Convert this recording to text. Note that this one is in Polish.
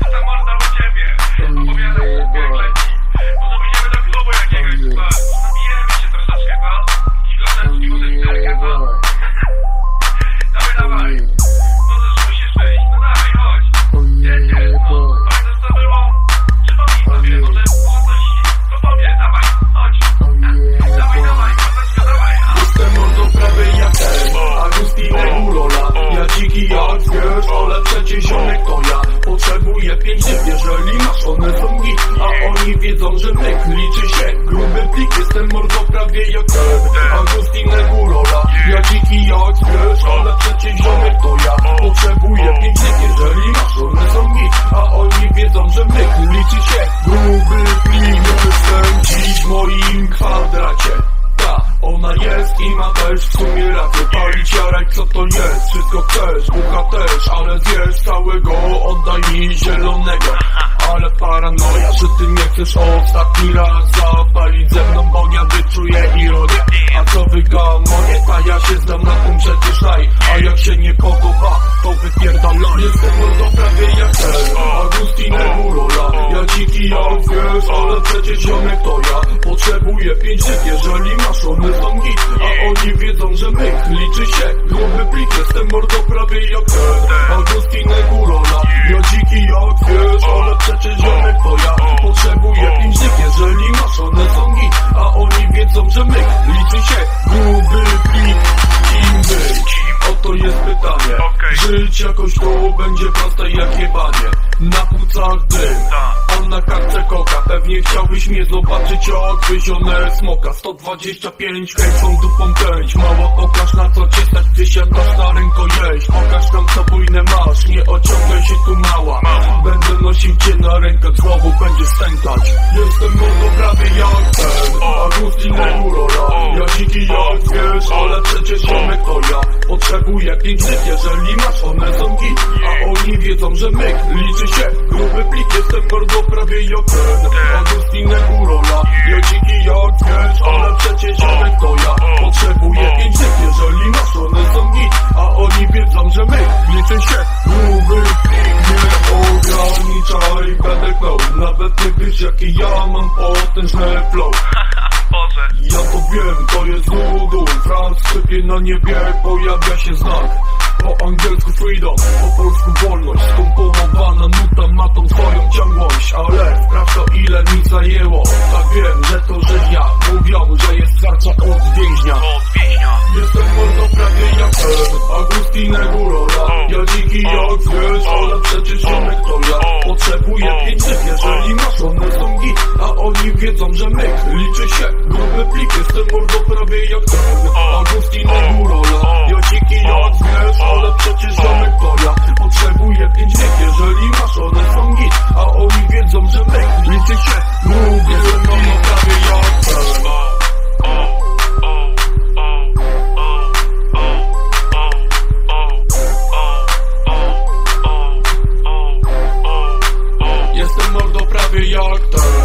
Tam morda u ciebie? Opowiadaj przecież ziomek to ja. Potrzebuję pięć jeżeli masz one są git A oni wiedzą, że myk liczy się. Gruby plik, jestem mordą prawie jak ten Agustinek Urola Ja dziki jak wiesz, ale przecież ziomek to ja. Potrzebuję pięć jeżeli masz one są git A oni wiedzą, że myk liczy się. Gruby plik, jestem dziś w moim kwadracie. Ta, ona jest i ma też w sumie co to jest? Wszystko chcesz, bucha też Ale zjesz całego, oddaj mi zielonego Ale paranoja, że ty nie chcesz ostatni raz Zapalić ze mną, bo ja wyczuję ironię A co wy gamonie, ta ja się znam na tym przecież naj A jak się nie ale przecież ziomek to ja. Potrzebuję pięć dych, jeżeli masz one są git A oni wiedzą, że myk liczy się. Gruby plik, jestem mordo prawie jak ten Agustinek Urola Ja dziki jak wiesz, ale przecież ziomek to ja. Potrzebuję pięć dych, jeżeli masz one są git A oni wiedzą, że myk liczy się. Gruby plik, kim być? Oto jest pytanie. Żyć jakoś to będzie proste jak jebanie. Na płucach dym On na kartce koka Pewnie chciałbyś mnie zobaczyć jak wyzione smoka. 125 kręcą dupą pęć Mała pokaż na co cię stać Ty siadasz na ręko jeść. Pokaż nam co bujne masz Nie ociągaj się tu mała. Będę nosił cię na rękach Znowu będziesz stękać. Jestem mordo prawie jak ten Agustin Neurola Ja dziki jak wiesz Ale przecież ziomek to ja. Potrzebuję pięć jeżeli masz one są git oni wiedzą, że myk liczy się. Gruby plik, jestem mordo prawie jak ten Agustin Neurola Ja dziki jak wiesz Ale przecież ziomek to ja. Potrzebuję pięć dych, jeżeli masz one są git A oni wiedzą, że myk liczy się. Gruby plik, nie ograniczaj. Będę klął, nawet nie wiesz jaki ja mam potężny flow. Ja to wiem, to jest nudu Franc sypie na niebie, pojawia się znak po angielsku freedom, po polsku wolność Skomponowana nuta ma tą swoją ciągłość Ale sprawdź to ile mi zajęło. Tak wiem, że to że ja Mówią, że jest starcza od więźnia. Jestem wolno prawie jak ten Agustina Gurora Ja dziki jak zwierz, ale przecież ziomek to ja. Potrzebuję pięć jeżeli masz one są git A oni wiedzą, że my liczy się Grube plik jestem mordo prawie jak ten się Mówię ze mną o prawie Jestem mordo prawie jak to.